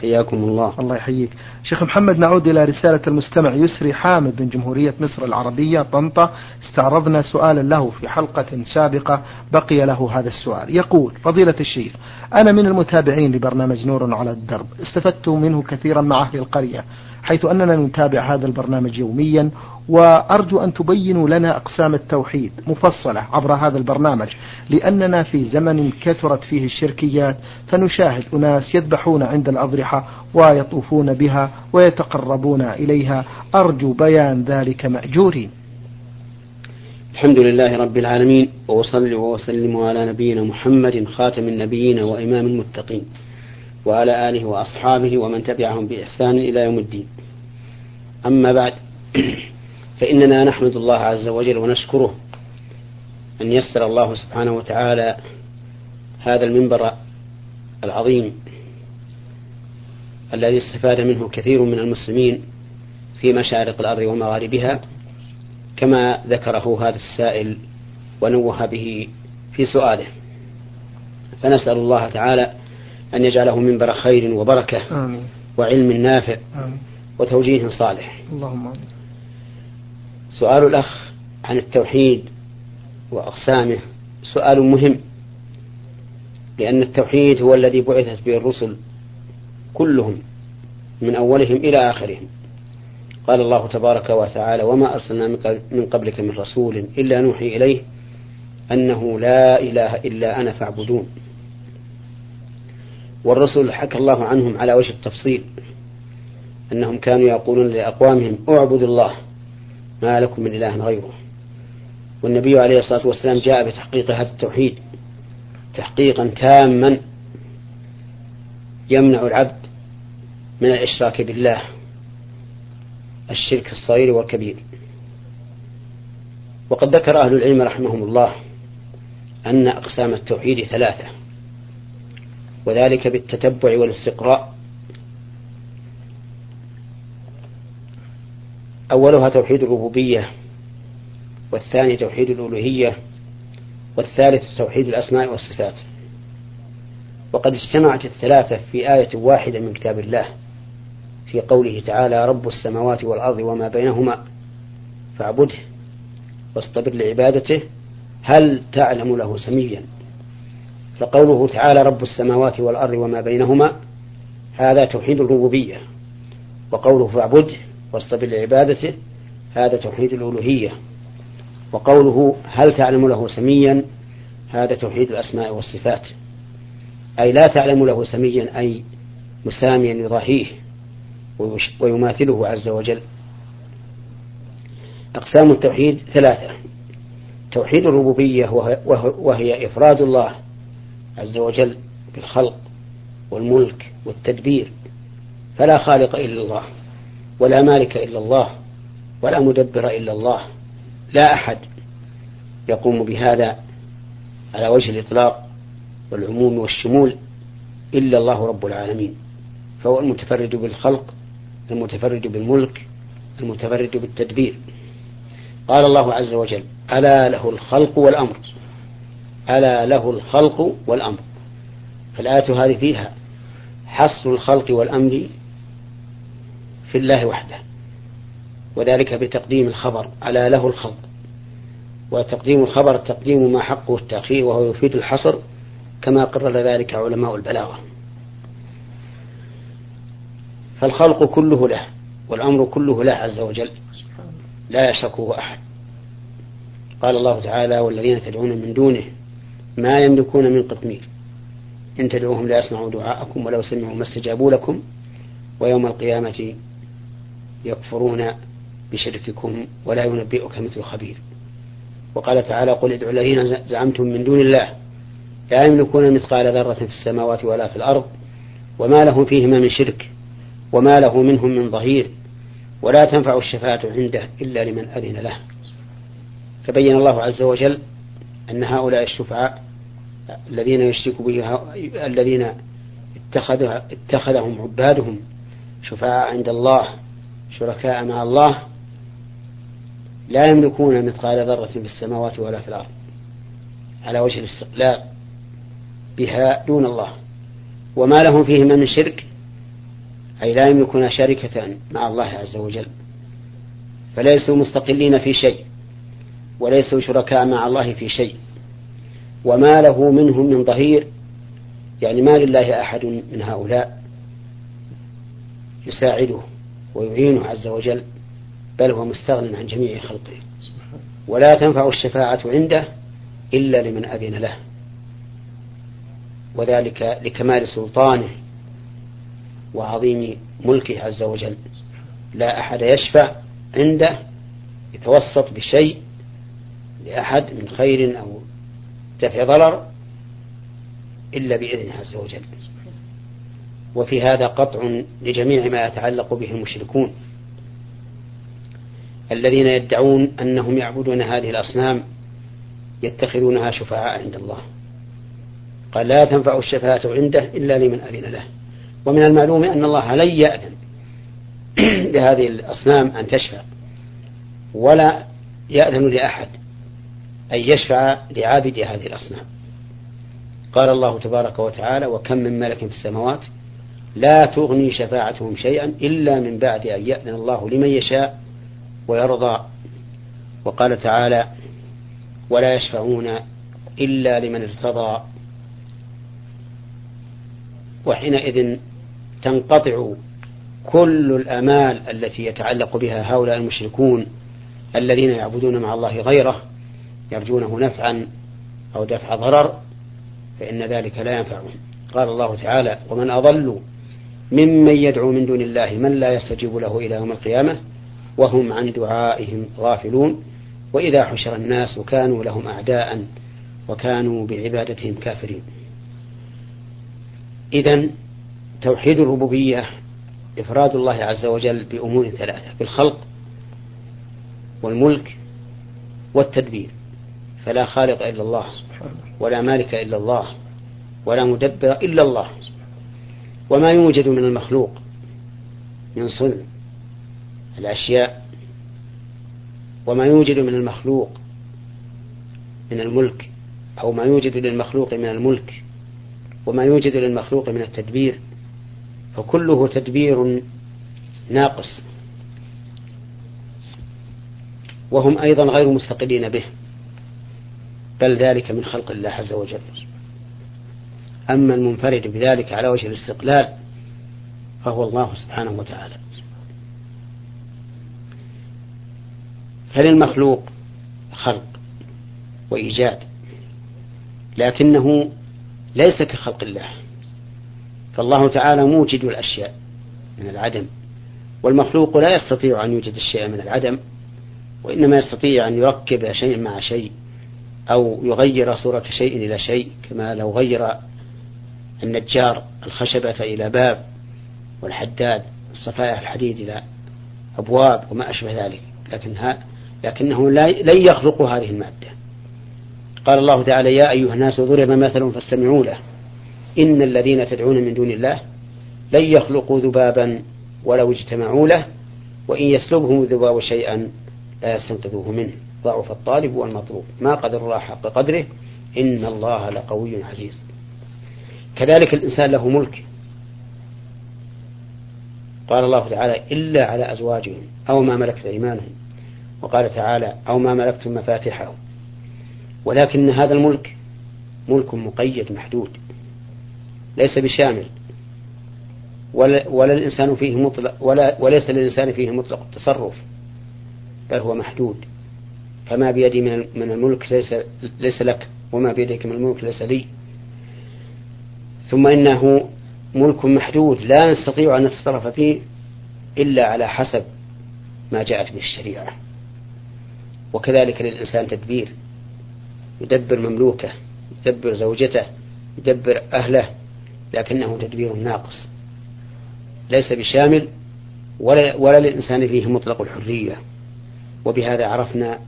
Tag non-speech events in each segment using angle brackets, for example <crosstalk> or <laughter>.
حياكم الله. الله يحييك. شيخ محمد نعود إلى رسالة المستمع يسري حامد من جمهورية مصر العربية طنطا. استعرضنا سؤالا له في حلقة سابقة بقي له هذا السؤال. يقول فضيلة الشيخ أنا من المتابعين لبرنامج نور على الدرب. استفدت منه كثيرا مع أهل القرية. حيث أننا نتابع هذا البرنامج يوميا وأرجو أن تبينوا لنا أقسام التوحيد مفصلة عبر هذا البرنامج لأننا في زمن كثرت فيه الشركيات فنشاهد أناس يذبحون عند الأضرحة ويطوفون بها ويتقربون إليها. أرجو بيان ذلك مأجورين. الحمد لله رب العالمين وأصلي وأسلم على نبينا محمد خاتم النبيين وإمام المتقين. وعلى آله وأصحابه ومن تبعهم بإحسان إلى يوم الدين. أما بعد <clears throat> فإننا نحمد الله عز وجل ونشكره أن يسر الله سبحانه وتعالى هذا المنبر العظيم الذي استفاد منه كثير من المسلمين في مشارق الأرض ومغاربها كما ذكره هذا السائل ونوه به في سؤاله. فنسأل الله تعالى أن يجعله منبر خير وبركة آمين. وعلم نافع آمين. وتوجيه صالح. اللهم آمين. سؤال الأخ عن التوحيد وأقسامه. سؤال مهم لأن التوحيد هو الذي بعثت به الرسل كلهم من أولهم إلى آخرهم. قال الله تبارك وتعالى وما أرسلنا من قبلك من رسول إلا نوحي إليه أنه لا إله إلا أنا فاعبدون. والرسل حكى الله عنهم على وجه التفصيل أنهم كانوا يقولون لأقوامهم اعبدوا الله ما لكم من إله غيره. والنبي عليه الصلاة والسلام جاء بتحقيق هذا التوحيد تحقيقا تاما يمنع العبد من الإشراك بالله الشرك الصغير والكبير. وقد ذكر أهل العلم رحمهم الله أن أقسام التوحيد ثلاثة. وذلك بالتتبع والاستقراء. أولها توحيد الربوبية والثاني توحيد الألوهية والثالث توحيد الأسماء والصفات. وقد اجتمعت الثلاثة في آية واحدة من كتاب الله في قوله تعالى رب السماوات والأرض وما بينهما فاعبده واصطبر لعبادته هل تعلم له سميا؟ فقوله تعالى رب السماوات والأرض وما بينهما هذا توحيد الربوبية. وقوله فاعبده واصطبر لعبادته هذا توحيد الألوهية. وقوله هل تعلم له سميا هذا توحيد الأسماء والصفات. أي لا تعلم له سميا أي مساميا يضاهيه ويماثله عز وجل. أقسام التوحيد ثلاثة. توحيد الربوبية وهي إفراد الله عز وجل بالخلق والملك والتدبير فلا خالق إلا الله ولا مالك إلا الله ولا مدبر إلا الله لا أحد يقوم بهذا على وجه الإطلاق والعموم والشمول إلا الله رب العالمين. فهو المتفرد بالخلق المتفرد بالملك المتفرد بالتدبير. قال الله عز وجل ألا له الخلق والأمر ألا له الخلق والأمر. فالآية هذه فيها حصر الخلق والأمر في الله وحده وذلك بتقديم الخبر على له الخلق. وتقديم الخبر تقديم ما حقه التأخير وهو يفيد الحصر كما قرر ذلك علماء البلاغة. فالخلق كله له والأمر كله له عز وجل. لا يشركه أحد. قال الله تعالى والذين تدعون من دونه ما يملكون من قطمير. إن تدعوهم لا يسمعوا دعاءكم ولو سمعوا ما استجابوا لكم ويوم القيامة يكفرون بشرككم ولا ينبئك مثل خبير. وقال تعالى قل ادعوا الذين زعمتم من دون الله لا يملكون مثقال ذرة في السماوات ولا في الأرض وما لهم فيهما من شرك وما له منهم من ظهير ولا تنفع الشفاعة عنده إلا لمن أذن له. فبين الله عز وجل أن هؤلاء الشفعاء الذين يشرك به الذين اتخذهم عبادهم شفعاء عند الله شركاء مع الله لا يملكون مثقال ذرة في السماوات ولا في الأرض على وجه الاستقلال بها دون الله. وما لهم فيهما من شرك أي لا يملكون شركة مع الله عز وجل. فليسوا مستقلين في شيء. وليسوا شركاء مع الله في شيء. وما له منهم من ظهير يعني ما لله أحد من هؤلاء يساعده ويعينه عز وجل بل هو مستغن عن جميع خلقه. ولا تنفع الشفاعة عنده إلا لمن أذن له. وذلك لكمال سلطانه وعظيم ملكه عز وجل. لا أحد يشفع عنده يتوسط بشيء لأحد من خير أو دفع ضرر إلا بإذنه عز وجل. وفي هذا قطع لجميع ما يتعلق به المشركون الذين يدعون أنهم يعبدون هذه الأصنام يتخذونها شفعاء عند الله. قال لا تنفع الشفاعة عنده إلا لمن أذن له. ومن المعلوم أن الله لن يأذن <clears throat> لهذه الأصنام أن تشفع ولا يأذن لأحد. أن يشفع لعابد هذه الأصنام. قال الله تبارك وتعالى وكم من ملك في السماوات لا تغني شفاعتهم شيئا إلا من بعد أن يأذن الله لمن يشاء ويرضى وقال تعالى ولا يشفعون إلا لمن ارتضى وحينئذ تنقطع كل الآمال التي يتعلق بها هؤلاء المشركون الذين يعبدون مع الله غيره يرجونه نفعا أو دفع ضرر فإن ذلك لا ينفعهم. قال الله تعالى ومن أضل ممن يدعو من دون الله من لا يستجيب له إلى يوم القيامة وهم عن دعائهم غافلون. وإذا حشر الناس كانوا لهم أعداء وكانوا بعبادتهم كافرين. إذا توحيد الربوبية إفراد الله عز وجل بأمور ثلاثة بالخلق والملك والتدبير. فلا خالق إلا الله ولا مالك إلا الله ولا مدبر إلا الله وما يوجد من المخلوق من صنع الأشياء وما يوجد من المخلوق من الملك أو ما يوجد للمخلوق من الملك وما يوجد للمخلوق من التدبير فكله تدبير ناقص وهم أيضا غير مستقلين به بل ذلك من خلق الله عز وجل. أما المنفرد بذلك على وجه الاستقلال فهو الله سبحانه وتعالى. فللمخلوق خلق وإيجاد لكنه ليس كخلق الله. فالله تعالى موجد الأشياء من العدم والمخلوق لا يستطيع أن يوجد الشيء من العدم وإنما يستطيع أن يركب شيء مع شيء. أو يغير صورة شيء إلى شيء كما لو غير النجار الخشبة إلى باب والحداد الصفائح الحديد إلى أبواب وما أشبه ذلك. لكنها لكنه لن يخلق هذه المادة. قال الله تعالى يا أيها الناس ضرب مثل فاستمعوا له. إن الذين تدعون من دون الله لن يخلقوا ذبابا ولو اجتمعوا له وإن يسلبهم الذباب شيئا لا يستنقذوه منه. ضعف الطالب والمطلوب. ما قدر الله حق قدره إن الله لقوي عزيز. كذلك الإنسان له ملك. قال الله تعالى إلا على أزواجهم أو ما ملكت أيمانهم. وقال تعالى أو ما ملكتم مفاتحه ولكن هذا الملك ملك مقيد محدود ليس بشامل. ولا, ولا الإنسان فيه مطلق ولا وليس للإنسان فيه مطلق التصرف بل هو محدود. فما بيدي من الملك ليس ليس لك وما بيدك من الملك ليس لي. ثم إنه ملك محدود لا نستطيع أن نتصرف فيه إلا على حسب ما جاءت به الشريعة. وكذلك للإنسان تدبير يدبر مملوكه يدبر زوجته يدبر أهله لكنه تدبير ناقص. ليس بشامل ولا, ولا للإنسان فيه مطلق الحرية. وبهذا عرفنا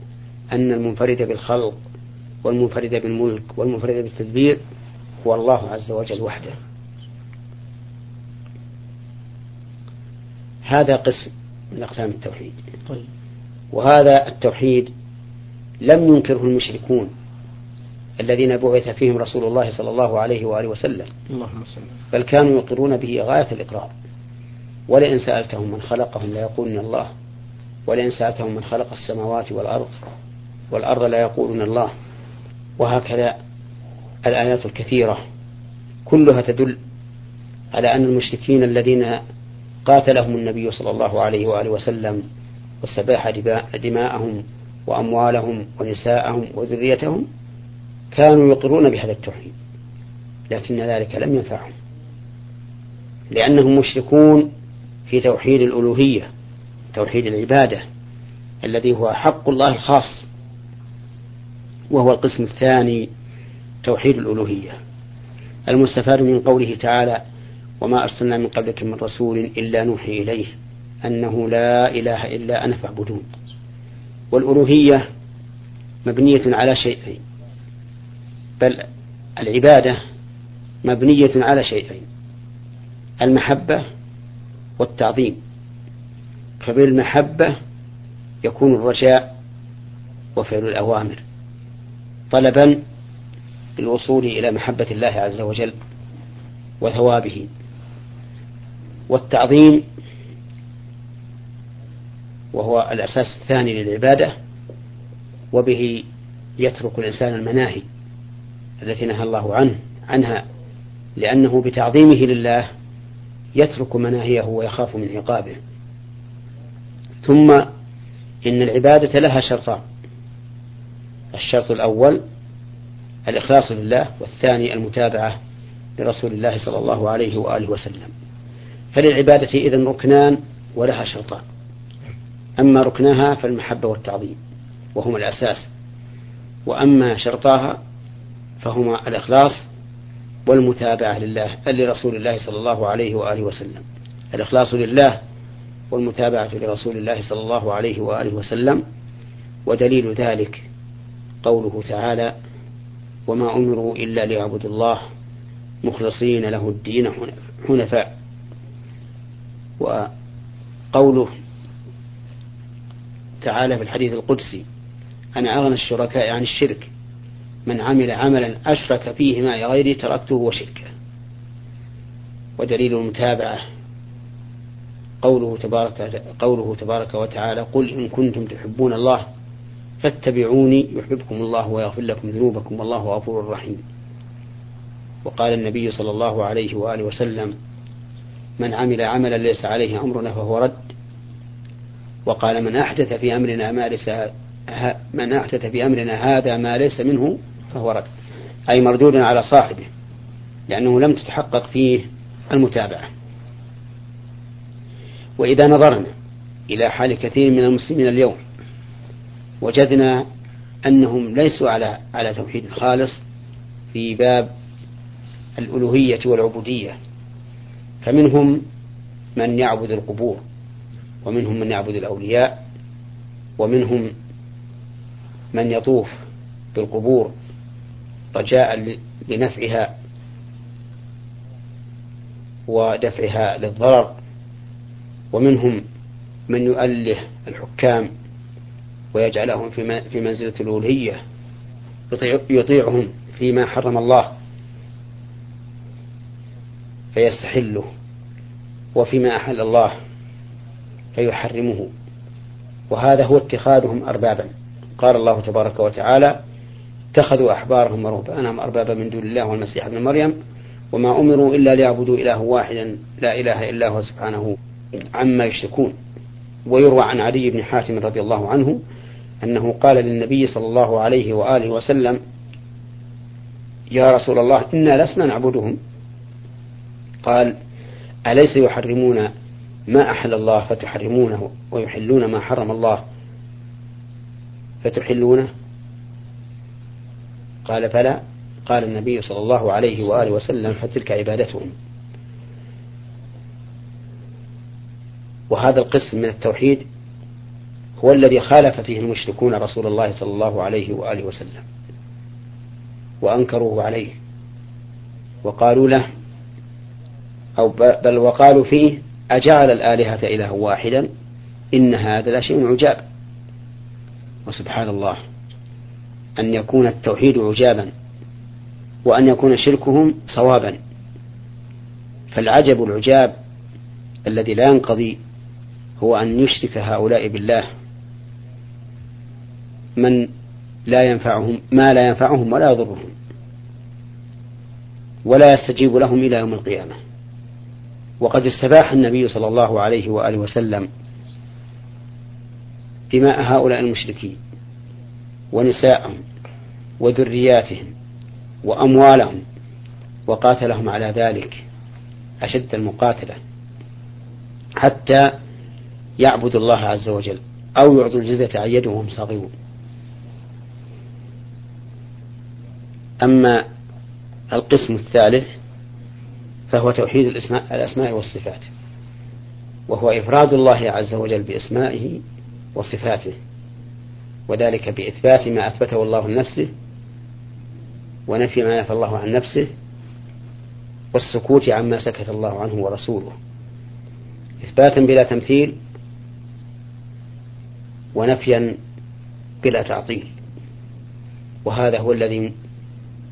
أن المنفرد بالخلق والمنفرد بالملك والمنفرد بالتدبير هو الله عز وجل وحده. هذا قسم من أقسام التوحيد. طيب. وهذا التوحيد لم ينكره المشركون الذين بعث فيهم رسول الله صلى الله عليه وآله وسلم. اللهم صل بل كانوا يقرون به غاية الإقرار. ولئن سألتهم من خلقهم ليقولن الله. ولئن سألتهم من خلق السماوات والأرض والأرض لا يقولون الله. وهكذا الآيات الكثيرة كلها تدل على أن المشركين الذين قاتلهم النبي صلى الله عليه وآله وسلم واستباح دماءهم وأموالهم ونساءهم وذريتهم كانوا يقرون بهذا التوحيد لكن ذلك لم ينفعهم. لأنهم مشركون في توحيد الألوهية توحيد العبادة الذي هو حق الله الخاص. وهو القسم الثاني توحيد الألوهية المستفاد من قوله تعالى وما أرسلنا من قبلك من رسول إلا نوحي إليه أنه لا إله إلا أنا فاعبدون. والألوهية مبنية على شيئين بل العبادة مبنية على شيئين المحبة والتعظيم. فبالمحبة يكون الرجاء وفعل الأوامر. طلبا للوصول إلى محبة الله عز وجل وثوابه. والتعظيم وهو الأساس الثاني للعبادة وبه يترك الإنسان المناهي التي نهى الله عنه عنها لأنه بتعظيمه لله يترك مناهيه ويخاف من عقابه. ثم إن العبادة لها شرطان. الشرط الأول الإخلاص لله والثاني المتابعة لرسول الله صلى الله عليه وآله وسلم. فللعبادة إذن ركنان ولها شرطان. أما ركنها فالمحبة والتعظيم وهما الأساس. وأما شرطاها فهما الإخلاص والمتابعة لله لرسول الله صلى الله عليه وآله وسلم. الإخلاص لله والمتابعة لرسول الله صلى الله عليه وآله وسلم ودليل ذلك قوله تعالى وما أمروا إلا ليعبدوا الله مخلصين له الدين حنفاء. وقوله تعالى في الحديث القدسي أنا أغنى الشركاء عن الشرك من عمل عملا أشرك فيه معي غيري تركته وشركه ودليل المتابعة قوله تبارك قوله تبارك وتعالى قل إن كنتم تحبون الله فاتبعوني يحببكم الله ويغفر لكم ذنوبكم والله غفور رحيم. وقال النبي صلى الله عليه وآله وسلم من عمل عملا ليس عليه أمرنا فهو رد. وقال من أحدث في أمرنا ما ليس من أحدث في أمرنا هذا ما ليس منه فهو رد. أي مردود على صاحبه لأنه لم تتحقق فيه المتابعة. وإذا نظرنا إلى حال كثير من المسلمين اليوم وجدنا أنهم ليسوا على على توحيد خالص في باب الألوهية والعبودية. فمنهم من يعبد القبور ومنهم من يعبد الأولياء ومنهم من يطوف بالقبور رجاء لنفعها ودفعها للضرر ومنهم من يؤله الحكام ويجعلهم في منزلة الألوهية يطيعهم فيما حرم الله فيستحله وفيما أحل الله فيحرمه. وهذا هو اتخاذهم أربابا. قال الله تبارك وتعالى اتخذوا أحبارهم ورهبانهم أربابا من دون الله والمسيح ابن مريم وما أمروا إلا ليعبدوا إله واحدا لا إله إلا هو سبحانه عما يشركون. ويروى عن علي بن حاتم رضي الله عنه أنه قال للنبي صلى الله عليه وآله وسلم يا رسول الله إنا لسنا نعبدهم. قال أليس يحرمون ما أحل الله فتحرمونه ويحلون ما حرم الله فتحلونه؟ قال فلا قال النبي صلى الله عليه وآله وسلم فتلك عبادتهم. وهذا القسم من التوحيد هو الذي خالف فيه المشركون رسول الله صلى الله عليه وآله وسلم. وأنكروه عليه. وقالوا له أو بل وقالوا فيه أجعل الآلهة إلها واحدا إن هذا لشيء عجاب. وسبحان الله أن يكون التوحيد عجابا وأن يكون شركهم صوابا. فالعجب العجاب الذي لا ينقضي هو أن يشرك هؤلاء بالله. من لا ينفعهم ما لا ينفعهم ولا يضرهم. ولا يستجيب لهم إلى يوم القيامة. وقد استباح النبي صلى الله عليه وآله وسلم دماء هؤلاء المشركين ونساءهم وذرياتهم وأموالهم وقاتلهم على ذلك أشد المقاتلة حتى يعبدوا الله عز وجل أو يعطوا الجزية عن يد وهم صاغرون أما القسم الثالث فهو توحيد الأسماء والصفات وهو إفراد الله عز وجل بأسمائه وصفاته وذلك بإثبات ما أثبته الله لنفسه ونفي ما نفى الله عن نفسه والسكوت عما سكت الله عنه ورسوله. إثباتا بلا تمثيل ونفيا بلا تعطيل. وهذا هو الذي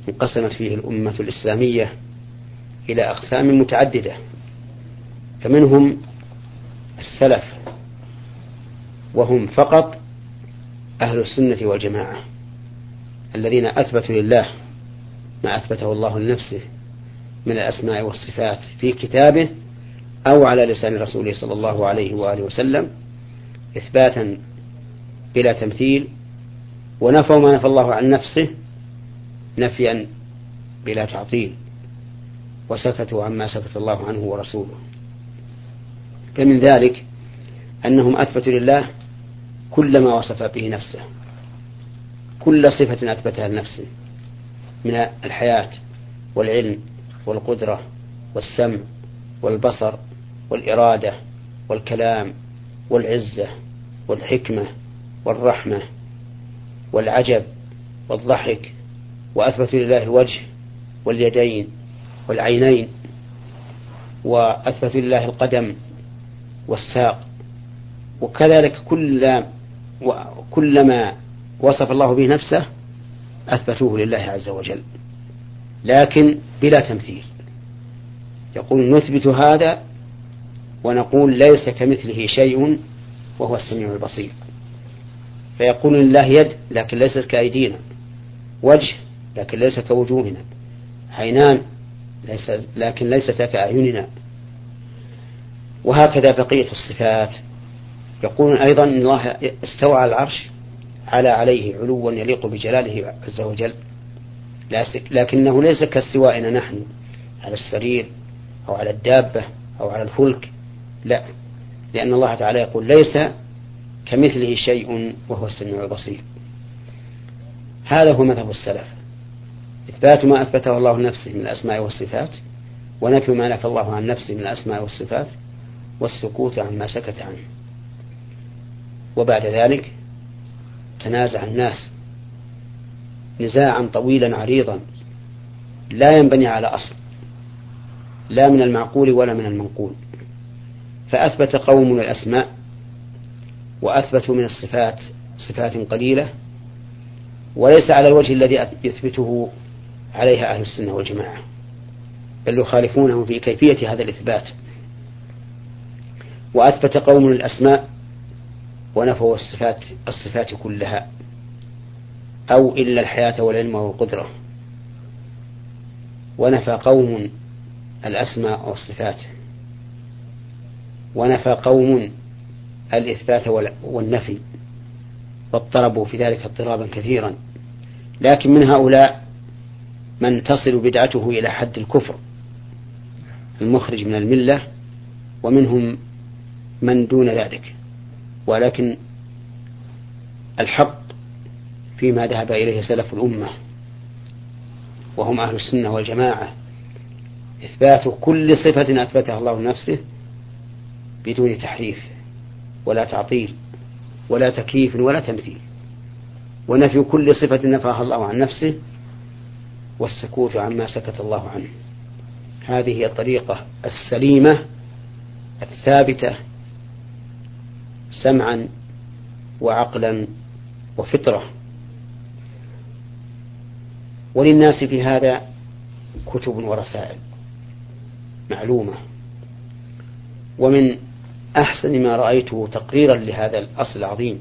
انقسمت فيه الأمة الإسلامية إلى أقسام متعددة فمنهم السلف وهم فقط أهل السنة والجماعة الذين أثبتوا لله ما أثبته الله لنفسه من الأسماء والصفات في كتابه أو على لسان رسوله صلى الله عليه وآله وسلم إثباتا بلا تمثيل ونفوا ما نفى الله عن نفسه نفيا بلا تعطيل وسكتوا عما سكت الله عنه ورسوله. فمن ذلك أنهم أثبتوا لله كل ما وصف به نفسه كل صفة أثبتها لنفسه من الحياة والعلم والقدرة والسمع والبصر والإرادة والكلام والعزة والحكمة والرحمة والعجب والضحك وأثبتوا لله الوجه واليدين والعينين وأثبتوا لله القدم والساق وكذلك كل كلما وصف الله به نفسه أثبتوه لله عز وجل. لكن بلا تمثيل. يقول نثبت هذا ونقول ليس كمثله شيء وهو السميع البصير. فيقول لله يد لكن ليست كأيدينا. وجه لكن ليس كوجوهنا. عينان ليس لكن ليست كأعيننا وهكذا بقية الصفات. يقولون أيضا إن الله استوى على العرش على عليه علوا يليق بجلاله عز وجل. لكنه ليس كاستوائنا نحن على السرير أو على الدابة أو على الفلك. لا. لأن الله تعالى يقول ليس كمثله شيء وهو السميع البصير. هذا هو مذهب السلف. إثبات ما أثبته الله لنفسه من الأسماء والصفات ونفي ما نفى الله عن نفسه من الأسماء والصفات والسكوت عما سكت عنه. وبعد ذلك تنازع الناس نزاعا طويلا عريضا لا ينبني على أصل لا من المعقول ولا من المنقول. فأثبت قوم الأسماء وأثبتوا من الصفات صفات قليلة وليس على الوجه الذي يثبته عليها أهل السنة والجماعة بل يخالفونه في كيفية هذا الإثبات. وأثبت قوم الأسماء ونفوا الصفات الصفات كلها أو إلا الحياة والعلم والقدرة. ونفى قوم الأسماء والصفات. ونفى قوم الإثبات والنفي واضطربوا في ذلك اضطرابا كثيرا. لكن من هؤلاء من تصل بدعته إلى حد الكفر. المخرج من الملة ومنهم من دون ذلك. ولكن الحق فيما ذهب إليه سلف الأمة وهم أهل السنة والجماعة. إثبات كل صفة أثبتها الله لنفسه بدون تحريف ولا تعطيل ولا تكييف ولا تمثيل. ونفي كل صفة نفاها الله عن نفسه والسكوت عما سكت الله عنه. هذه هي الطريقة السليمة الثابتة سمعا وعقلا وفطرة. وللناس في هذا كتب ورسائل معلومة. ومن أحسن ما رأيته تقريرا لهذا الأصل العظيم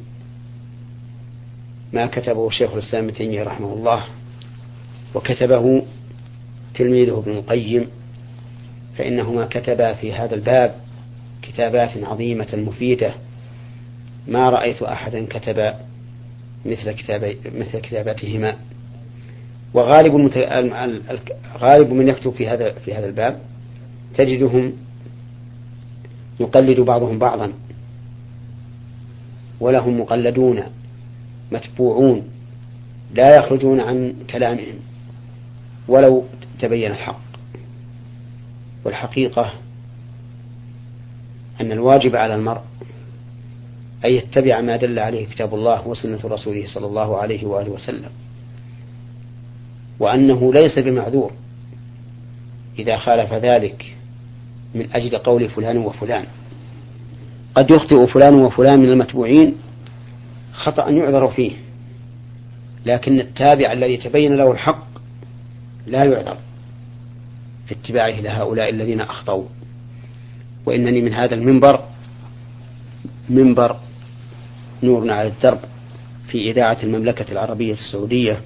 ما كتبه شيخ الإسلام ابن تيمية رحمه الله وكتبه تلميذه ابن القيم فإنهما كتبا في هذا الباب كتابات عظيمة مفيدة. ما رأيت أحدا كتب مثل كتاب مثل كتاباتهما وغالب المت... غالب من يكتب في هذا في هذا الباب تجدهم يقلد بعضهم بعضا. ولهم مقلدون متبوعون لا يخرجون عن كلامهم. ولو تبين الحق. والحقيقة أن الواجب على المرء أن يتبع ما دل عليه كتاب الله وسنة رسوله صلى الله عليه وآله وسلم وأنه ليس بمعذور إذا خالف ذلك من أجل قول فلان وفلان. قد يخطئ فلان وفلان من المتبوعين خطأ يعذر فيه لكن التابع الذي تبين له الحق لا يعذر في اتباعه لهؤلاء الذين أخطأوا. وإنني من هذا المنبر منبر نور على الدرب في إذاعة المملكة العربية السعودية.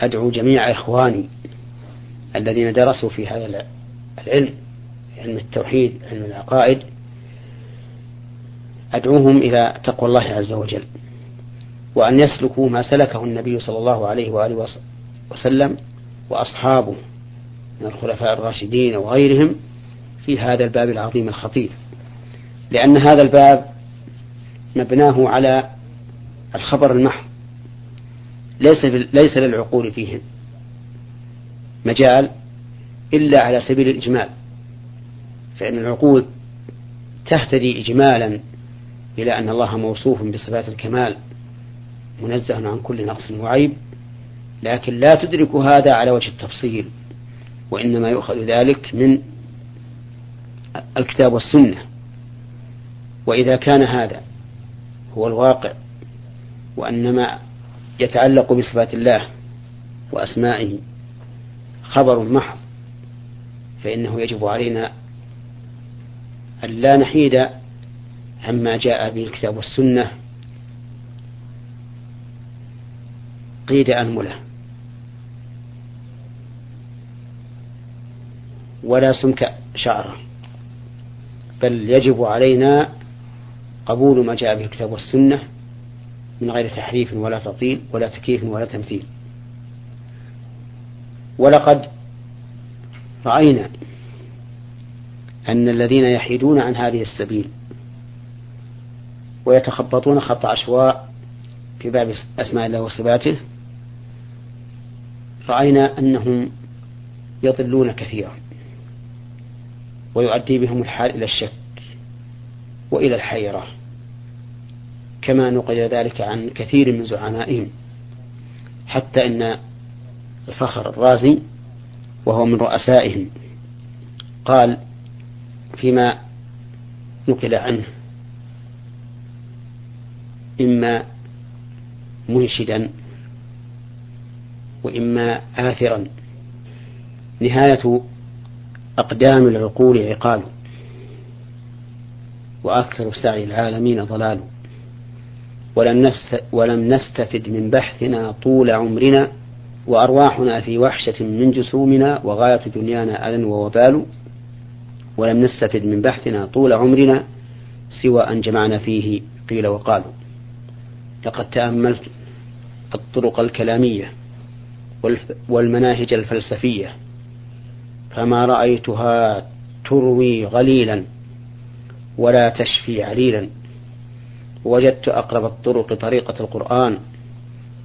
أدعو جميع إخواني الذين درسوا في هذا العلم علم التوحيد علم العقائد أدعوهم إلى تقوى الله عز وجل وأن يسلكوا ما سلكه النبي صلى الله عليه وآله وسلم وأصحابه من الخلفاء الراشدين وغيرهم في هذا الباب العظيم الخطير. لأن هذا الباب مبناه على الخبر المحض ليس ليس للعقول فيه مجال إلا على سبيل الإجمال. فإن العقول تهتدي إجمالا إلى أن الله موصوف بصفات الكمال منزه عن كل نقص وعيب لكن لا تدرك هذا على وجه التفصيل وإنما يؤخذ ذلك من الكتاب والسنة. وإذا كان هذا هو الواقع وأن ما يتعلق بصفات الله وأسمائه خبر محض فإنه يجب علينا أن لا نحيد عما جاء به الكتاب والسنة قيد أنملة ولا سمك شعره بل يجب علينا قبول ما جاء به الكتاب والسنة من غير تحريف ولا تطيل ولا تكييف ولا تمثيل. ولقد رأينا أن الذين يحيدون عن هذه السبيل ويتخبطون خط عشواء في باب أسماء الله وصفاته رأينا أنهم يضلون كثيرا. ويؤدي بهم الحال إلى الشك وإلى الحيرة كما نقل ذلك عن كثير من زعمائهم حتى إن الفخر الرازي وهو من رؤسائهم قال فيما نقل عنه إما منشدا وإما آثرا. نهاية أقدام العقول عقال. وأكثر سعي العالمين ضلال. ولم, ولم نستفد من بحثنا طول عمرنا وأرواحنا في وحشة من جسومنا وغاية دنيانا أذى ووبال. ولم نستفد من بحثنا طول عمرنا سوى أن جمعنا فيه قيل وقالوا لقد تأملت الطرق الكلامية والمناهج الفلسفية. فما رأيتها تروي غليلا ولا تشفي عليلا. وجدت أقرب الطرق طريقة القرآن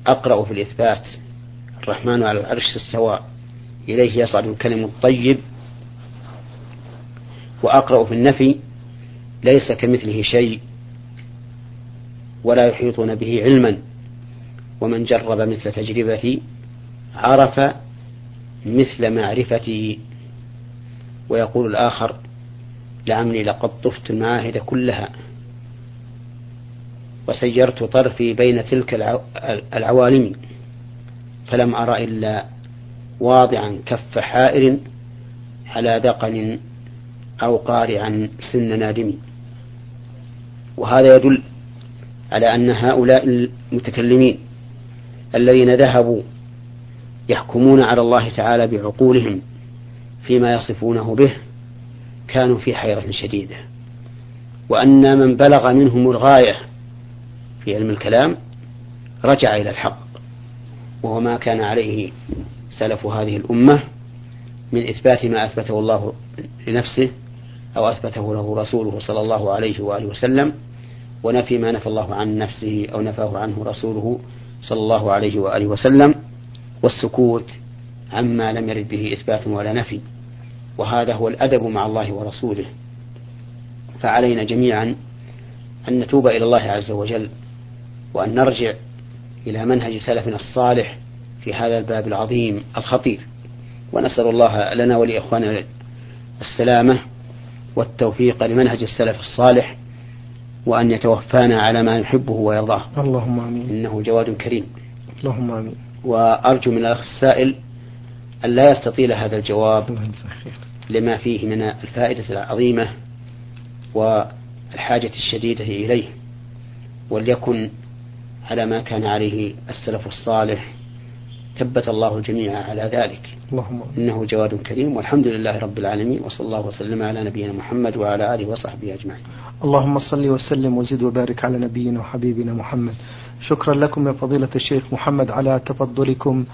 أقرأ في الإثبات. الرحمن على العرش السواء إليه يصعد الكلم الطيب. وأقرأ في النفي. ليس كمثله شيء. ولا يحيطون به علما. ومن جرب مثل تجربتي عرف مثل معرفتي. ويقول الآخر لعمري لقد طفت المعاهد كلها وسيرت طرفي بين تلك العوالم فلم أرى إلا واضعا كف حائر على دقن أو قارعا سن نادم. وهذا يدل على أن هؤلاء المتكلمين الذين ذهبوا يحكمون على الله تعالى بعقولهم فيما يصفونه به كانوا في حيرة شديدة. وأن من بلغ منهم الغاية في علم الكلام رجع إلى الحق وهو ما كان عليه سلف هذه الأمة من إثبات ما أثبته الله لنفسه أو أثبته له رسوله صلى الله عليه وآله وسلم ونفي ما نفى الله عن نفسه أو نفاه عنه رسوله صلى الله عليه وآله وسلم والسكوت عما لم يرد به إثبات ولا نفي. وهذا هو الأدب مع الله ورسوله. فعلينا جميعا أن نتوب إلى الله عز وجل وأن نرجع إلى منهج سلفنا الصالح في هذا الباب العظيم الخطير. ونسأل الله لنا ولإخواننا السلامة والتوفيق لمنهج السلف الصالح وأن يتوفانا على ما يحبه ويرضاه. اللهم آمين. إنه جواد كريم. اللهم آمين. وأرجو من الأخ السائل أن لا يستطيل هذا الجواب لما فيه من الفائدة العظيمة والحاجة الشديدة إليه وليكن على ما كان عليه السلف الصالح. ثبت الله الجميع على ذلك. اللهم إنه جواد كريم. والحمد لله رب العالمين. وصلى الله وسلم على نبينا محمد وعلى آله وصحبه أجمعين. اللهم صل وسلم وزد وبارك على نبينا وحبيبنا محمد. شكرا لكم يا فضيلة الشيخ محمد على تفضلكم